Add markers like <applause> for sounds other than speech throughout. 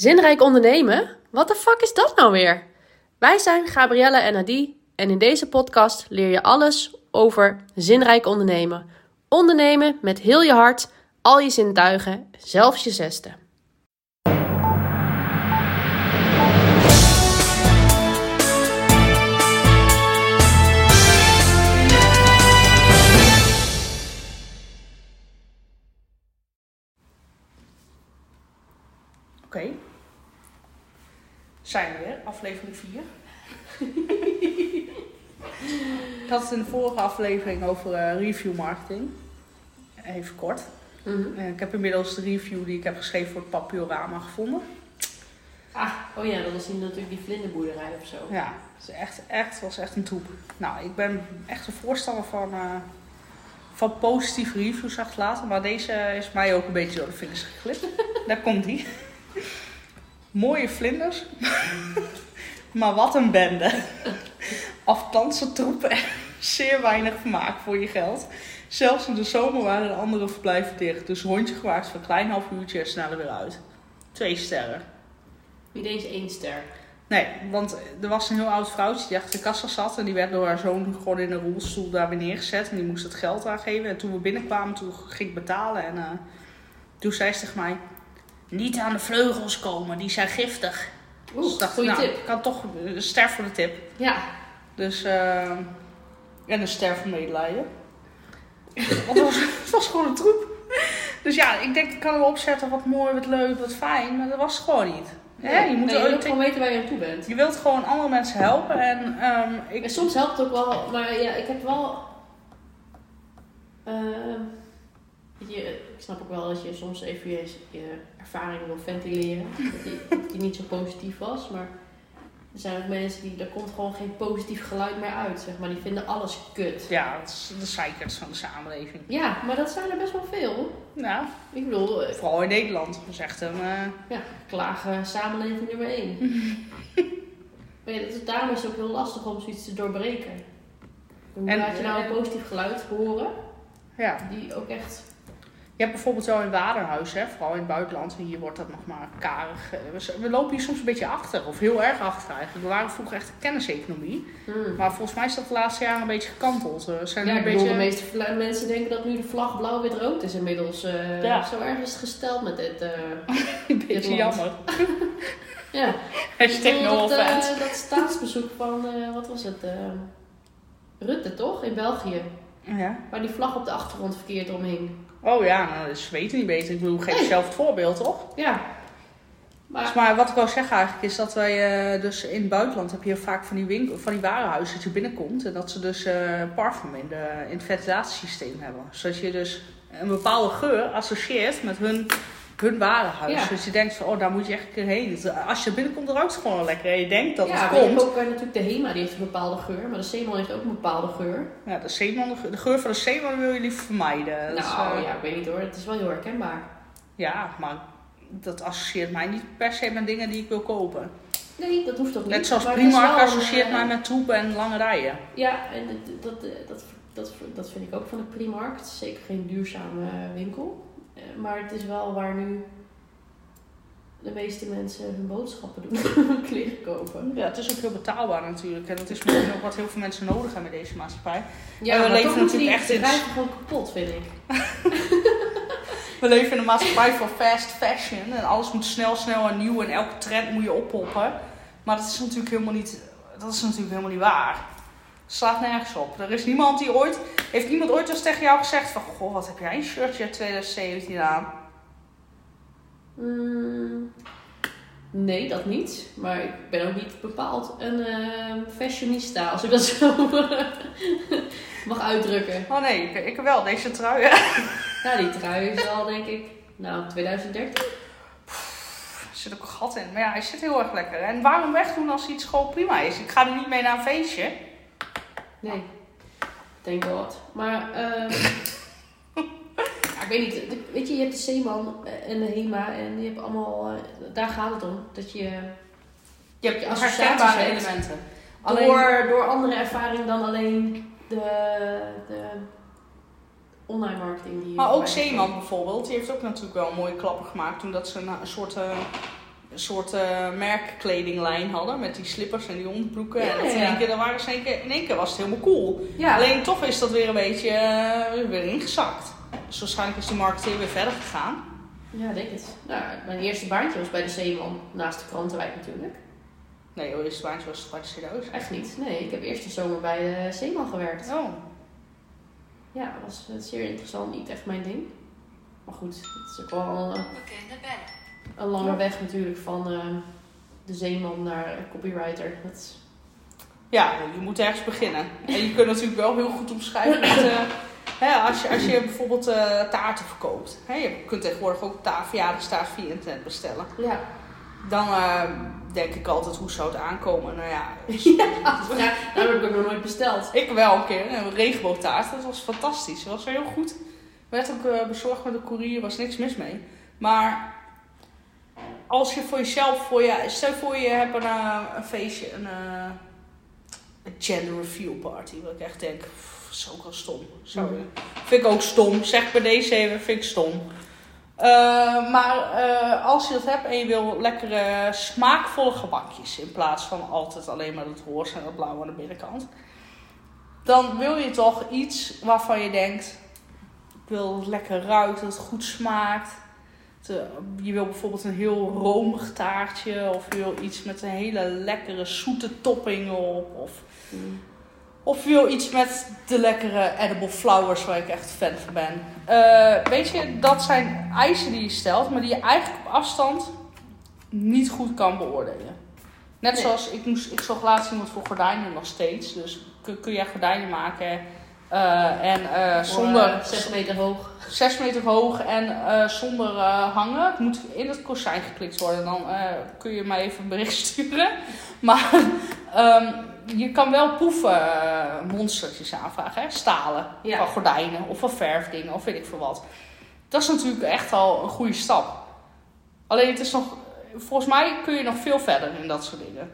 Zinrijk ondernemen? Wat de fuck is dat nou weer? Wij zijn Gabrielle en Adi en in deze podcast leer je alles over zinrijk ondernemen. Ondernemen met heel je hart, al je zintuigen, zelfs je zesde. Zijn we weer, aflevering 4. ik had het in de vorige aflevering over eh, review marketing. Even kort. Eh, ik heb inmiddels de review die ik heb geschreven voor het Papiorama gevonden. Ah, oh ja, dat was natuurlijk die vlinderboerderij of zo. Ja, het is echt, echt, was echt een troep. Nou, ik ben echt een voorstander van, eh, van positieve reviews achterlaten. Maar deze is mij ook een beetje door de vingers geglipt. <laughs> Daar komt die. Mooie vlinders. <laughs> maar wat een bende. <laughs> Afstandse troepen. Zeer weinig vermaak voor je geld. Zelfs in de zomer waren de andere verblijven dicht. Dus rondje gemaakt voor een klein half uurtje en snel er weer uit. Twee sterren. Niet eens één ster. Nee, want er was een heel oud vrouwtje die achter de kassa zat. En die werd door haar zoon gewoon in een rolstoel daar weer neergezet. En die moest het geld aangeven. En toen we binnenkwamen, toen ging ik betalen. En uh, toen zei ze tegen mij... Niet aan de vleugels komen, die zijn giftig. Oeh, dus dacht, goeie nou, tip. kan toch een de tip. Ja, Dus, eh, en een ster van medelijden. Want het was, <laughs> het was gewoon een troep. Dus ja, ik denk, ik kan hem opzetten, wat mooi, wat leuk, wat fijn. Maar dat was het gewoon niet. Hè? Je, moet nee, je gewoon weten waar je aan toe bent. je wilt gewoon andere mensen helpen. En ehm, ik, En soms helpt het ook wel, maar ja, ik heb wel. ehm, weet je, ik snap ook wel dat je soms even je, je ervaring wil ventileren. dat, die, dat die niet zo positief was, maar er zijn ook mensen die, er komt gewoon geen positief geluid meer uit, zeg maar. Die vinden alles kut. ja, dat is de zeikers van de samenleving. Ja, maar dat zijn er best wel veel. Nou, Ik bedoel, eh, vooral in Nederland. Dat is echt een... eh, ja, klagen samenleving nummer één. <laughs> maar ja, dat is, daarom is het ook heel lastig om zoiets te doorbreken. Hoe En- laat je nou en- een positief geluid horen, ja. die ook echt Je hebt bijvoorbeeld wel in Waderhuis, hè, vooral in het buitenland, hier wordt dat nog maar karig. eh, We, lopen hier soms een beetje achter, of heel erg achter eigenlijk. We waren vroeger echt een kenniseconomie. Hmm. Maar volgens mij is dat de laatste jaren een beetje gekanteld. We zijn Ja, ik een bedoel, beetje... de meeste mensen denken dat nu de vlag blauw-wit-rood is inmiddels. eh, Ja. Zo erg is het gesteld met dit. een <laughs> dit beetje jammer. <laughs> ja. <laughs> Hashtag Ik bedoel, no dat, dat staatsbezoek van, wat was het? Rutte toch? In België. Ja. Waar die vlag op de achtergrond verkeerd omhing. Oh ja, nou, dat is weten niet beter. Ik bedoel, geef Nee. zelf het voorbeeld, toch? Ja. Dus Maar, wat ik wil zeggen eigenlijk is dat wij eh, dus in het buitenland heb je vaak van die winkel, van die warenhuizen dat je binnenkomt en dat ze dus eh, parfum in, de, in het ventilatiesysteem hebben. Zodat je dus een bepaalde geur associeert met hun, hun warenhuis. Ja. Dus je denkt van, oh daar moet je echt een keer heen. Dus als je binnenkomt ruikt het gewoon lekker. En je denkt dat ja, het komt. ook eh, natuurlijk de Hema, die heeft een bepaalde geur. Maar de Zeeman heeft ook een bepaalde geur. Ja, de, zeeman, de geur van de zeeman wil je liever vermijden. Is, nou eh, ja, ik weet niet hoor. Het is wel heel herkenbaar. ja, maar dat associeert mij niet per se met dingen die ik wil kopen. Nee, dat hoeft toch niet. Net zoals Primark een, associeert eh, mij met troepen en lange rijen. Ja, en dat, dat, dat, dat, dat vind ik ook van de Primark. Het is zeker geen duurzame winkel. Eh, Maar het is wel waar nu de meeste mensen hun boodschappen doen. <laughs> <laughs> Kleren kopen. Ja, het is ook heel betaalbaar natuurlijk. En dat is misschien ook wat heel veel mensen nodig hebben in deze maatschappij. Ja, En we maar leven die natuurlijk echt in- gewoon kapot, vind ik. <laughs> We leven in een maatschappij van fast fashion. En alles moet snel, snel en nieuw. En elke trend moet je oppoppen. Maar dat is natuurlijk helemaal niet, dat is natuurlijk helemaal niet waar. Het slaat nergens op. Er is niemand die ooit... Heeft niemand ooit eens tegen jou gezegd van... Goh, wat heb jij een shirtje uit 2017 aan? Mm, nee, dat niet. Maar ik ben ook niet bepaald een eh, fashionista, als ik dat zo <laughs> mag uitdrukken. Oh nee, ik, ik wel. Deze trui. <laughs> Nou, die trui is al, denk ik, nou, 2013. Er zit ook een gat in. Maar ja, hij zit heel erg lekker. En waarom wegdoen als iets gewoon prima is? Ik ga er niet mee naar een feestje. Nee, thank god. Maar, <laughs> ja, ik weet niet, weet je, je hebt de Zeeman eh, en de Hema en die hebben allemaal, eh, daar gaat het om. Dat je Je hebt Je associaties hebt. elementen. Alleen, door, door andere ervaring dan alleen de, de online marketing die je maar ook Zeeman bijvoorbeeld, die heeft ook natuurlijk wel mooie klappen gemaakt toen dat ze een, een soort eh, een soort eh, merkkledinglijn hadden. Met die slippers en die onderbroeken. Ja, en dat in, één keer, dan waren ze in, één keer, in één keer was het helemaal cool. Ja. Alleen toch is dat weer een beetje eh, weer ingezakt. Dus waarschijnlijk is die marketeer weer verder gegaan. Ja, denk het. Nou, mijn eerste baantje was bij de Zeeman, naast de krantenwijk natuurlijk. Nee, is het baantje was bij de serieus. Echt niet. Nee, ik heb eerst de zomer bij de Zeeman gewerkt. Oh. Ja, dat was eh, zeer interessant. Niet echt mijn ding. Maar goed, het is ook wel een, Onbekende bellen. Een lange weg natuurlijk van eh, de Zeeman naar copywriter. Dat is... Ja, je moet ergens beginnen. En je kunt natuurlijk wel heel goed omschrijven met, <laughs> eh, hè, als, je, als je bijvoorbeeld eh, taarten verkoopt. Hè, je kunt tegenwoordig ook ta verjaardagstaart via internet bestellen. Ja. Dan eh, denk ik altijd, hoe zou het aankomen? Nou ja, <laughs> ja, daar heb ik ook nog nooit besteld. ik wel een keer. Een regenboogtaart, dat was fantastisch. Dat was heel goed. Werd ook eh, bezorgd met de courier, was niks mis mee. Maar als je voor jezelf, voor je, stel voor je hebt een, eh, een feestje, een, eh, een gender reveal party. Wat ik echt denk, pff, zo ook wel stom. Zo, Mhm. Vind ik ook stom. Zeg bij deze even, vind ik stom. Eh, maar als je dat hebt en je wil lekkere smaakvolle gebakjes in plaats van altijd alleen maar het roze en het blauw aan de binnenkant, dan wil je toch iets waarvan je denkt: ik wil dat het lekker ruikt, dat het goed smaakt. Te- je wil bijvoorbeeld een heel romig taartje of je wil iets met een hele lekkere zoete topping op. Of Mm. of je wil iets met de lekkere edible flowers waar ik echt fan van ben. Eh, weet je, dat zijn eisen die je stelt, maar die je eigenlijk op afstand niet goed kan beoordelen. Net Nee. zoals ik, moest, ik zag laatst iemand voor gordijnen nog steeds. Dus kun, kun jij gordijnen maken eh, en eh, zonder eh, zes meter hoog. 6 meter hoog en zonder hangen. Het moet in het kozijn geklikt worden. Dan kun je mij even een bericht <laughs> sturen. Maar ehm, je kan wel proeven monstertjes aanvragen. Hè? Stalen Ja. van gordijnen of van verfdingen of weet ik veel wat. Dat is natuurlijk echt al een goede stap. Alleen het is nog... Volgens mij kun je nog veel verder in dat soort dingen.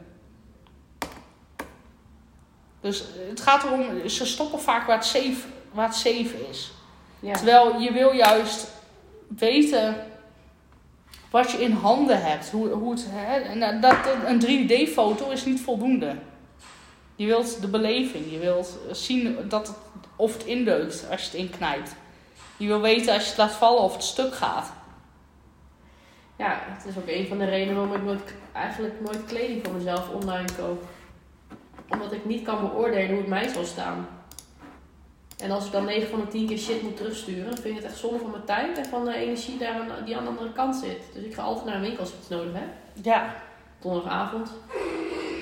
Dus het gaat erom... Ze stoppen vaak waar het safe, waar het safe is. Ja. Terwijl je wil juist weten wat je in handen hebt. Hoe, hoe het, hè, en dat, een 3D-foto is niet voldoende. Je wilt de beleving. Je wilt zien dat het, of het indeukt als je het inknijpt. Je wil weten als je het laat vallen of het stuk gaat. ja, het is ook een van de redenen waarom ik nooit, eigenlijk nooit kleding voor mezelf online koop. Omdat ik niet kan beoordelen hoe het mij zal staan. En als ik dan 9 van de 10 keer shit moet terugsturen, vind ik het echt zonde van mijn tijd en van de energie daar aan, die aan de andere kant zit. Dus ik ga altijd naar een winkel als ik iets nodig heb. Ja. Donderdagavond.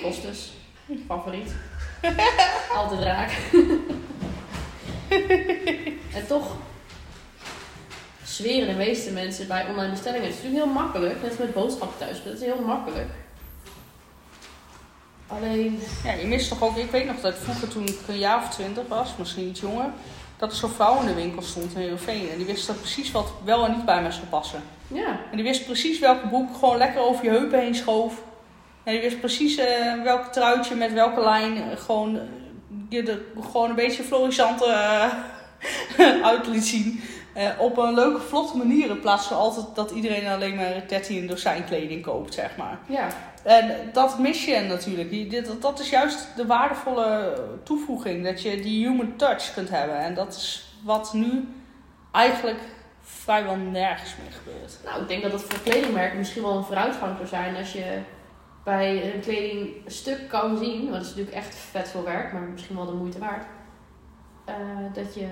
Kostes. Favoriet. <laughs> Altijd raak. <laughs> en toch zweren de meeste mensen bij online bestellingen. Het is natuurlijk heel makkelijk. Net als met boodschappen thuis. Dat is heel makkelijk. Alleen... ja, je mist toch ook... Ik weet nog dat vroeger toen ik een jaar of twintig was, misschien iets jonger... dat er zo'n vrouw in de winkel stond in Heerenveen. En die wist dat precies wat wel en niet bij me zou passen. Ja. En die wist precies welke broek gewoon lekker over je heupen heen schoof. En die wist precies eh welk truitje met welke lijn eh, gewoon, eh, je er gewoon een beetje florissant <laughs> uit liet zien. Eh, op een leuke, vlotte manier. In plaats van altijd dat iedereen alleen maar 13 dozijn kleding koopt, zeg maar. Ja. En dat mis je natuurlijk. Dit- Dat is juist de waardevolle toevoeging. Dat je die human touch kunt hebben. En dat is wat nu eigenlijk vrijwel nergens meer gebeurt. Nou, ik denk dat het voor kledingmerken misschien wel een vooruitgang zou zijn als je bij een kledingstuk kan zien, want dat is natuurlijk echt vet veel werk, maar misschien wel de moeite waard. eh, dat, je,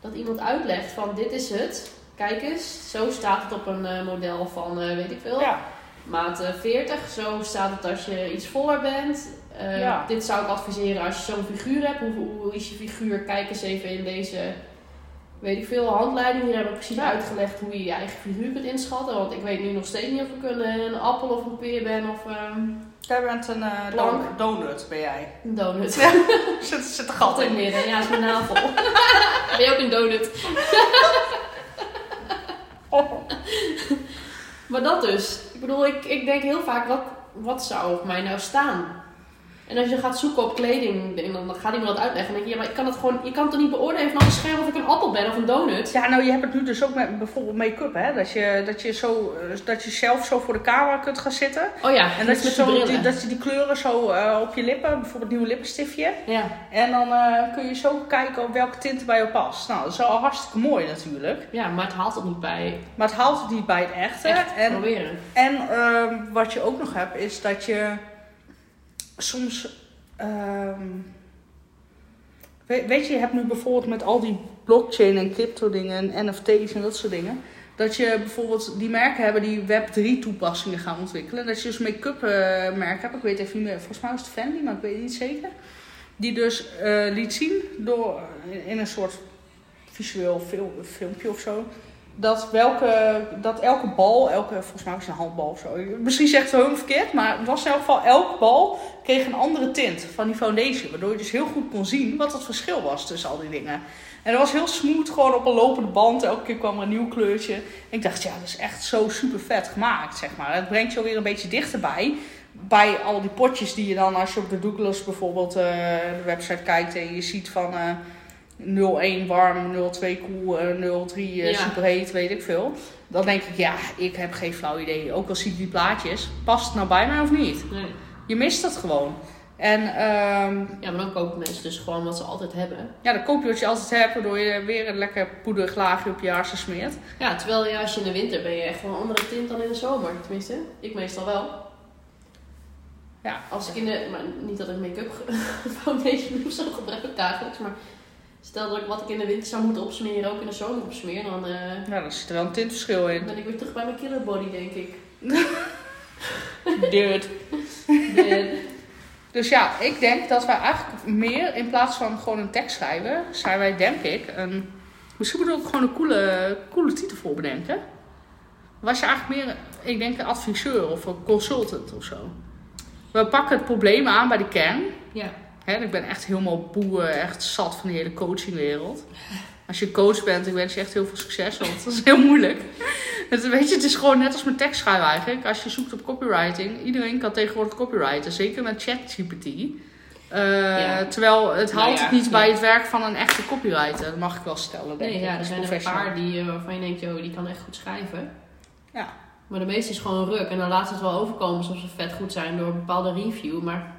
dat iemand uitlegt van dit is het, kijk eens, zo staat het op een eh, model van eh, weet ik veel, Ja, maat eh, 40, zo staat het als je iets voller bent. Eh, Ja. Dit zou ik adviseren als je zo'n figuur hebt. Hoe, hoe is je figuur? Kijk eens even in deze, weet ik veel, handleiding. Hier hebben we precies Ja. uitgelegd hoe je je eigen figuur kunt inschatten. Want ik weet nu nog steeds niet of ik een, eh, een appel of een peer ben of ehm, jij bent een donut, ben jij. een donut. Ja. <laughs> Zit, zit een gat in midden, ja, is mijn navel. <laughs> ben je ook een donut? <laughs> Maar dat dus. Ik bedoel, ik, ik denk heel vaak, wat, wat zou op mij nou staan? En als je gaat zoeken op kleding, en dan gaat iemand dat uitleggen. Dan denk je, ja, maar ik kan het gewoon, je kan het toch niet beoordelen vanaf een scherm of ik een appel ben of een donut? Ja, nou je hebt het nu dus ook met bijvoorbeeld make-up, hè. Dat je, dat je, zo, eh, dat je zelf zo voor de camera kunt gaan zitten. Oh ja, En dat je, zo, die, dat je die kleuren zo eh, op je lippen, bijvoorbeeld nieuw lippenstiftje. Ja, En dan eh, kun je zo kijken op welke tint bij jou past. Nou, dat is al hartstikke mooi natuurlijk. ja, maar het haalt het niet bij Maar het haalt het niet bij het echte. echt En proberen. En ehm, wat je ook nog hebt, is dat je soms. ehm, weet, je, je hebt nu bijvoorbeeld met al die blockchain en crypto dingen en NFT's en dat soort dingen. Dat je bijvoorbeeld die merken hebben die Web3 toepassingen gaan ontwikkelen. Dat je dus make-up eh, merken hebt. Ik weet even niet meer, volgens mij was het Fendi, maar ik weet het niet zeker. Die dus eh, liet zien door, in een soort visueel fil- filmpje of zo. Dat, welke, dat elke bal, elke, volgens mij was het een handbal of zo. Misschien zegt het helemaal verkeerd, maar het was in elk geval elke bal kreeg een andere tint van die foundation. Waardoor je dus heel goed kon zien wat het verschil was tussen al die dingen. En dat was heel smooth, gewoon op een lopende band. Elke keer kwam er een nieuw kleurtje. En ik dacht, ja, dat is echt zo super vet gemaakt, zeg maar. Het brengt je alweer een beetje dichterbij. Bij al die potjes die je dan, als je op de Douglas bijvoorbeeld eh, de website kijkt en je ziet van eh 0,1 warm, 0,2 koel, eh, 0,3 eh, Ja. superheet, weet ik veel. Dan denk ik, ja, ik heb geen flauw idee. Ook al zie ik die plaatjes, past het nou bij mij of niet? Nee. Je mist het gewoon. En ehm, Ja, maar dan kopen mensen dus gewoon wat ze altijd hebben. ja, dan koop je wat je altijd hebt, waardoor je weer een lekker poederig laagje op je harsen smeert. Ja, terwijl ja, als je in de winter ben je echt wel een andere tint dan in de zomer. Tenminste, ik meestal wel. Ja, Als ik in de, maar niet dat ik make-up <laughs> foundation of zo gebruik dagelijks, maar stel dat ik wat ik in de winter zou moeten opsmeren, ook in de zomer opsmeer, dan eh, ja, daar zit er wel een tintverschil in. ben ik weer terug bij mijn killer body, denk ik. Dude. De- Dus ja, ik denk dat wij eigenlijk meer, in plaats van gewoon een tekst schrijven, zijn wij denk ik een... Misschien moeten we ook gewoon een coole, coole titel voor bedenken. Was je eigenlijk meer, ik denk een adviseur of een consultant of zo. We pakken het probleem aan bij de kern. ja. Hè, ik ben echt helemaal boe, echt zat van die hele coachingwereld. Als je coach bent, ik wens je echt heel veel succes, want dat is heel moeilijk. Het, weet je, het is gewoon net als met tekstschrijven eigenlijk. Als je zoekt op copywriting, iedereen kan tegenwoordig copywriten. Zeker met ChatGPT. Eh, Ja. Terwijl het Nou haalt ja, het niet bij het werk van een echte copywriter. Dat mag ik wel stellen, denk Nee, ik. ja, er zijn er een paar die, eh, waarvan je denkt, joh, die kan echt goed schrijven. Ja. Maar de meeste is gewoon ruk. En dan laat ze het wel overkomen alsof ze vet goed zijn door een bepaalde review. Maar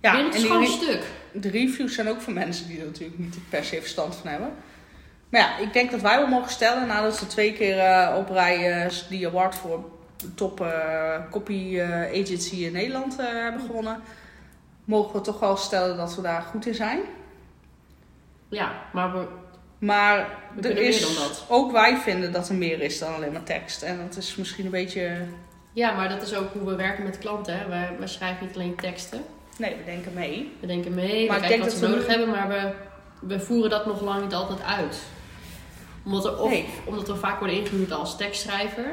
Ja, het en gewoon stuk. de reviews zijn ook voor mensen die er natuurlijk niet per se verstand van hebben. Maar ja, ik denk dat wij wel mogen stellen, nadat we twee keer eh, op rij eh, die award voor top eh, copy agency in Nederland hebben gewonnen, mogen we toch wel stellen dat we daar goed in zijn. Ja, maar we, Maar we er is, ook wij vinden dat er meer is dan alleen maar tekst. En dat is misschien een beetje, Ja, maar dat is ook hoe we werken met klanten. Hè. We, we schrijven niet alleen teksten. Nee, we denken mee. We denken mee, Maar we ik denk wat ze dat we nodig hebben, maar we, we voeren dat nog lang niet altijd uit. Omdat, er of, Nee. omdat we vaak worden ingehuurd als tekstschrijver.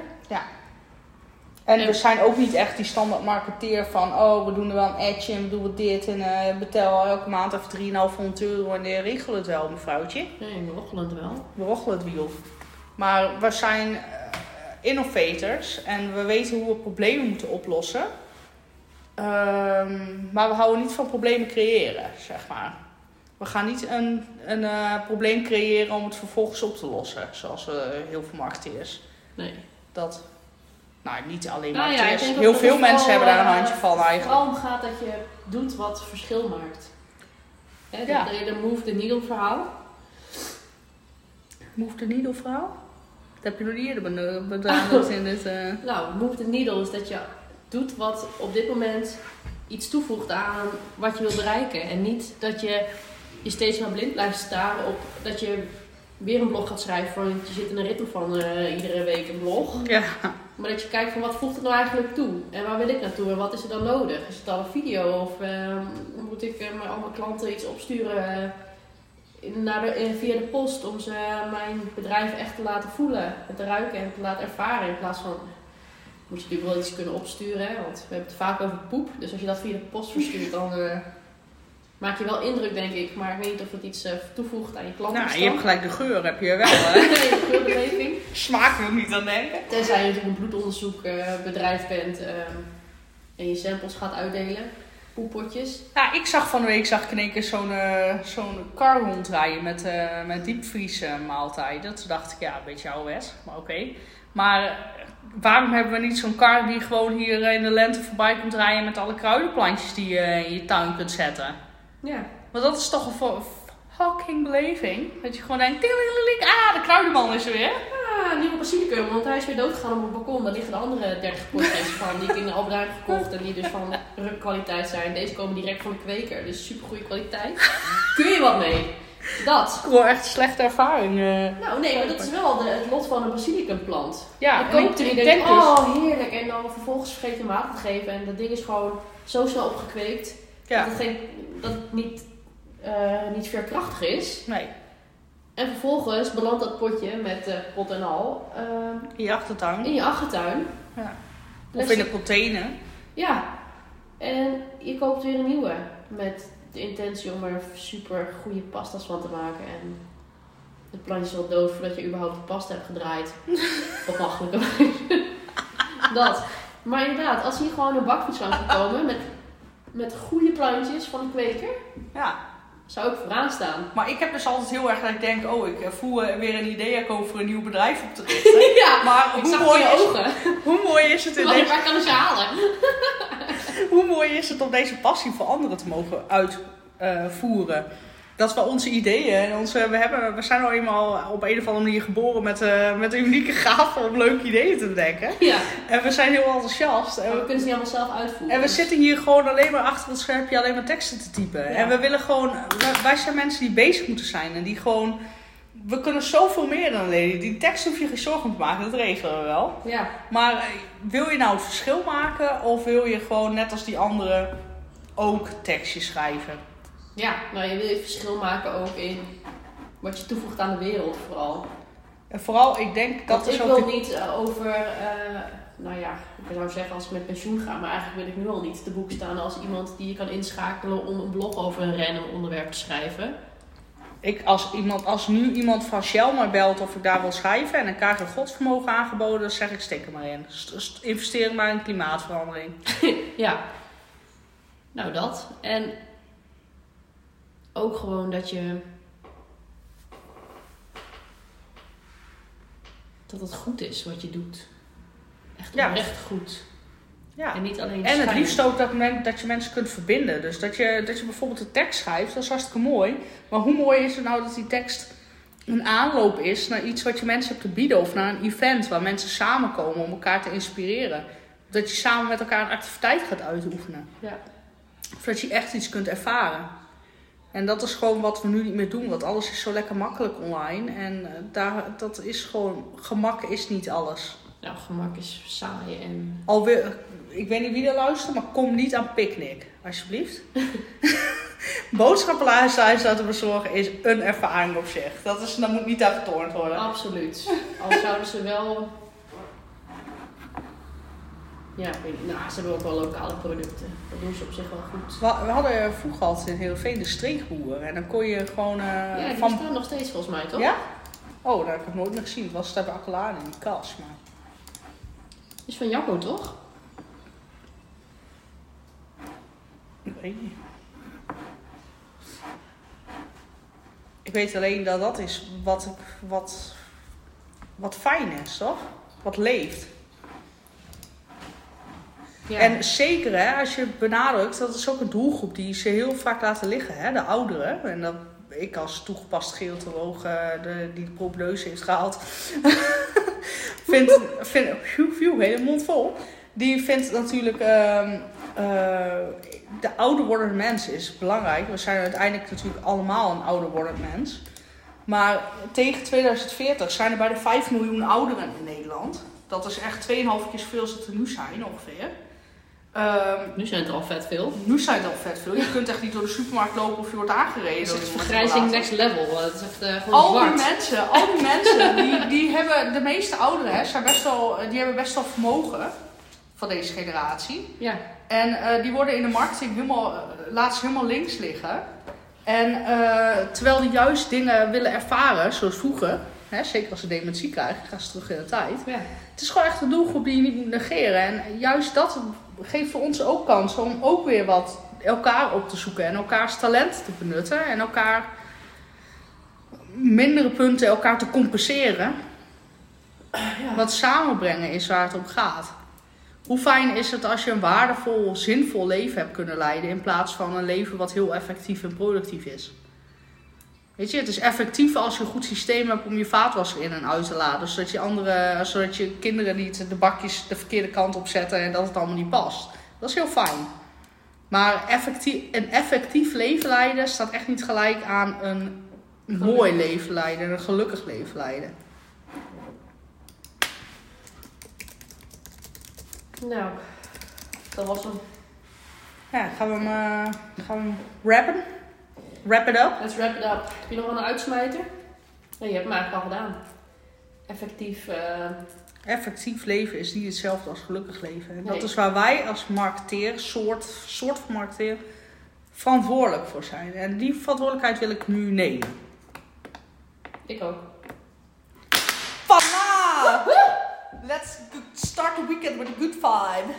En En- we zijn ook niet echt die standaard marketeer van, oh, we doen er wel een adje en we doen wat dit en eh, betaal elke maand even 3,500 euro en regelen het wel, mevrouwtje. Nee, we rochelen het wel. We rochelen het wiel. Maar we zijn eh, innovators en we weten hoe we problemen moeten oplossen. Ehm, maar we houden niet van problemen creëren, zeg maar. We gaan niet een, een eh, probleem creëren om het vervolgens op te lossen, zoals eh, heel veel marketeers. Nee. Dat, nou niet alleen Nou marketeers, heel dat veel het mensen vooral, hebben daar een eh, handje van eigenlijk. vooral om gaat dat je doet wat verschil maakt. Hè, dat Ja. hele move the needle verhaal. Move the needle verhaal? Dat heb je nog niet eerder beno- <laughs> benaderd in dit... eh, Nou, move the needle is dat je doet wat op dit moment iets toevoegt aan wat je wil bereiken. En niet dat je je steeds maar blind blijft staren op dat je weer een blog gaat schrijven. Want je zit in een ritme van eh, iedere week een blog. Ja, Maar dat je kijkt van wat voegt het nou eigenlijk toe? En waar wil ik naartoe? En wat is er dan nodig? Is het dan een video? Of ehm, moet ik al mijn klanten iets opsturen eh, in- naar de, via de post om ze mijn bedrijf echt te laten voelen en te ruiken en te laten ervaren? In plaats van, moet je natuurlijk wel iets kunnen opsturen, hè? want we hebben het vaak over poep. Dus als je dat via de post verstuurt, dan eh, maak je wel indruk, denk ik. Maar ik weet niet of het iets eh, toevoegt aan je klanten. nou, je hebt gelijk de geur, heb je wel. Hè? <laughs> Nee, de geurbeleving. Smaak wil ik niet aan denken. Tenzij je natuurlijk een bloedonderzoekbedrijf bent ehm, en je samples gaat uitdelen. poepotjes. Ja, ik zag van de week zag ik in één keer zo'n eh, zo'n kar rondrijden met, eh met diepvriezen maaltijden. Toen dacht ik, ja, een beetje ouderwets, maar oké. Maar eh, waarom hebben we niet zo'n kar die gewoon hier in de lente voorbij komt rijden met alle kruidenplantjes die je in je tuin kunt zetten? Ja. Want dat is toch een fucking beleving. Dat je gewoon denkt, ah, de kruidenman is er weer. Ah, nieuwe basilicum, want hij is weer doodgegaan op het balkon. Daar liggen de andere 30 potjes van die ik in de Albert Heijn gekocht en die dus van kwaliteit zijn. Deze komen direct van de kweker, dus super goede kwaliteit. Kun je wat mee? Dat. Gewoon echt een slechte ervaring. Nou nee, maar dat is wel de, het lot van een basilicumplant. Ja, je koopt er en denk dus- oh heerlijk. En dan vervolgens vergeet je water te geven. En dat ding is gewoon zo snel opgekweekt Ja, dat het, geen, dat het niet, eh, niet veerkrachtig is. nee. En vervolgens belandt dat potje met eh, pot en al eh, In je achtertuin. in je achtertuin. Ja. Of Plastic- in de container. Ja. En je koopt weer een nieuwe. Met de intentie om er super goede pasta's van te maken. En het plantje is wel dood voordat je überhaupt de pasta hebt gedraaid. <laughs> Op makkelijke wijze. Dat. Maar inderdaad, als hier gewoon een bakfiets aan zou komen met, met goede plantjes van de kweker, Ja. zou ik vooraan staan. Maar ik heb dus altijd heel erg dat ik denk, oh, ik voel eh, weer een idee ik over een nieuw bedrijf op te <laughs> richten. ja, Maar hoe mooi, is, ogen. hoe mooi is het in deze, waar kan ik ze halen? <laughs> hoe mooi is het om deze passie voor anderen te mogen uitvoeren? dat we onze ideeën en onze, we, hebben, we zijn al eenmaal op een of andere manier geboren met, eh, met een unieke gave om leuke ideeën te bedenken. Ja, En we zijn heel enthousiast. En we we, kunnen ze niet allemaal zelf uitvoeren. en we zitten hier gewoon alleen maar achter het schermpje alleen maar teksten te typen. Ja. En we willen gewoon, wij zijn mensen die bezig moeten zijn en die gewoon, we kunnen zoveel meer dan alleen. Die tekst hoef je geen zorgen om te maken, dat regelen we wel. Ja, Maar eh, wil je nou het verschil maken of wil je gewoon net als die anderen ook tekstjes schrijven? ja, nou je wil je verschil maken ook in wat je toevoegt aan de wereld vooral. En vooral, ik denk dat Want is ik ook... wil de- niet eh, over, eh, nou ja, ik zou zeggen als ik met pensioen ga, maar eigenlijk wil ik nu al niet te boek staan als iemand die je kan inschakelen om een blog over een random onderwerp te schrijven. Ik, als, iemand, als nu iemand van Shell mij belt of ik daar wil schrijven en ik krijg een godsvermogen aangeboden, dan zeg ik stik er maar in. St- st- investeer maar in klimaatverandering. <laughs> Ja. Nou, dat. En ook gewoon dat je. Dat het goed is wat je doet. Echt Ja. oprecht goed. Ja. En niet alleen En het liefst ook dat, men, dat je mensen kunt verbinden. Dus dat je, dat je bijvoorbeeld een tekst schrijft, dat is hartstikke mooi. Maar hoe mooi is het nou dat die tekst een aanloop is naar iets wat je mensen hebt te bieden. Of naar een event waar mensen samenkomen om elkaar te inspireren. Dat je samen met elkaar een activiteit gaat uitoefenen. Ja. Of dat je echt iets kunt ervaren. En dat is gewoon wat we nu niet meer doen. Want alles is zo lekker makkelijk online. En eh, daar, dat is gewoon... Gemak is niet alles. Nou, gemak is saai en. Alweer, ik weet niet wie er luistert, maar kom niet aan picknick. Alsjeblieft. <laughs> Boodschappenlijst laten bezorgen is een ervaring op zich. Dat, is, dat moet niet aan getornd worden. Absoluut. Al zouden ze wel. Ja. Nou, ze hebben ook wel lokale producten. Dat doen ze op zich wel goed. We, we hadden vroeger altijd in Heerenveen de streekboer. En dan kon je gewoon... eh, ja, die van... staan nog steeds volgens mij, toch? Ja? Oh, dat heb ik nooit meer gezien. Het was het bij Akkelaan in die kas. Maar... Is van Jacco, toch? Ik weet niet. Ik weet alleen dat dat is wat, wat, wat fijn is, toch? Wat leeft. Ja. En zeker, hè, als je benadrukt, dat is ook een doelgroep die ze heel vaak laten liggen, hè, de ouderen. En dat ik als toegepast geotoloog eh, die de probleuse heeft gehaald, <laughs> vind, vind phew, phew, hele mond vol. Die vindt natuurlijk, ehm, eh, de ouder wordende mens is belangrijk. We zijn uiteindelijk natuurlijk allemaal een ouder wordend mens. Maar tegen 2040 zijn er bijna 5 miljoen ouderen in Nederland. Dat is echt 2,5 keer zoveel als het er nu zijn ongeveer. Ehm, Nu zijn het al vet veel. nu zijn het al vet veel. Je kunt echt niet door de supermarkt lopen of je wordt aangereden. Het is echt vergrijzing next level. Het is echt eh, gewoon Al die mensen, al die mensen, die, die hebben, de meeste ouderen, hè, zijn best wel, die hebben best wel vermogen van deze generatie. Ja. En eh, die worden in de marketing helemaal, eh, ze helemaal links liggen. En eh, terwijl die juist dingen willen ervaren, zoals vroeger, hè, zeker als ze dementie krijgen, gaan ze terug in de tijd. ja. Het is gewoon echt een doelgroep die je niet moet negeren. En juist dat geeft voor ons ook kans om ook weer wat elkaar op te zoeken en elkaars talent te benutten en elkaar mindere punten elkaar te compenseren. Wat samenbrengen is waar het om gaat. Hoe fijn is het als je een waardevol, zinvol leven hebt kunnen leiden in plaats van een leven wat heel effectief en productief is? Weet je, het is effectief als je een goed systeem hebt om je vaatwasser in en uit te laden. Zodat je, andere, zodat je kinderen niet de bakjes de verkeerde kant op zetten en dat het allemaal niet past. Dat is heel fijn. Maar effectief, een effectief leven leiden staat echt niet gelijk aan een mooi leven leiden, een gelukkig leven leiden. Nou, dat was hem. Ja, gaan we hem, eh, gaan we hem rappen? Wrap it up? Let's wrap it up. Heb je nog wel een uitsmijter? Nee, je hebt hem eigenlijk al gedaan. Effectief. eh, Effectief leven is niet hetzelfde als gelukkig leven. En dat is waar wij als marketeer, soort, soort van marketeer, verantwoordelijk voor zijn. En die verantwoordelijkheid wil ik nu nemen. ik ook. Voilà! Let's start the weekend with a good vibe.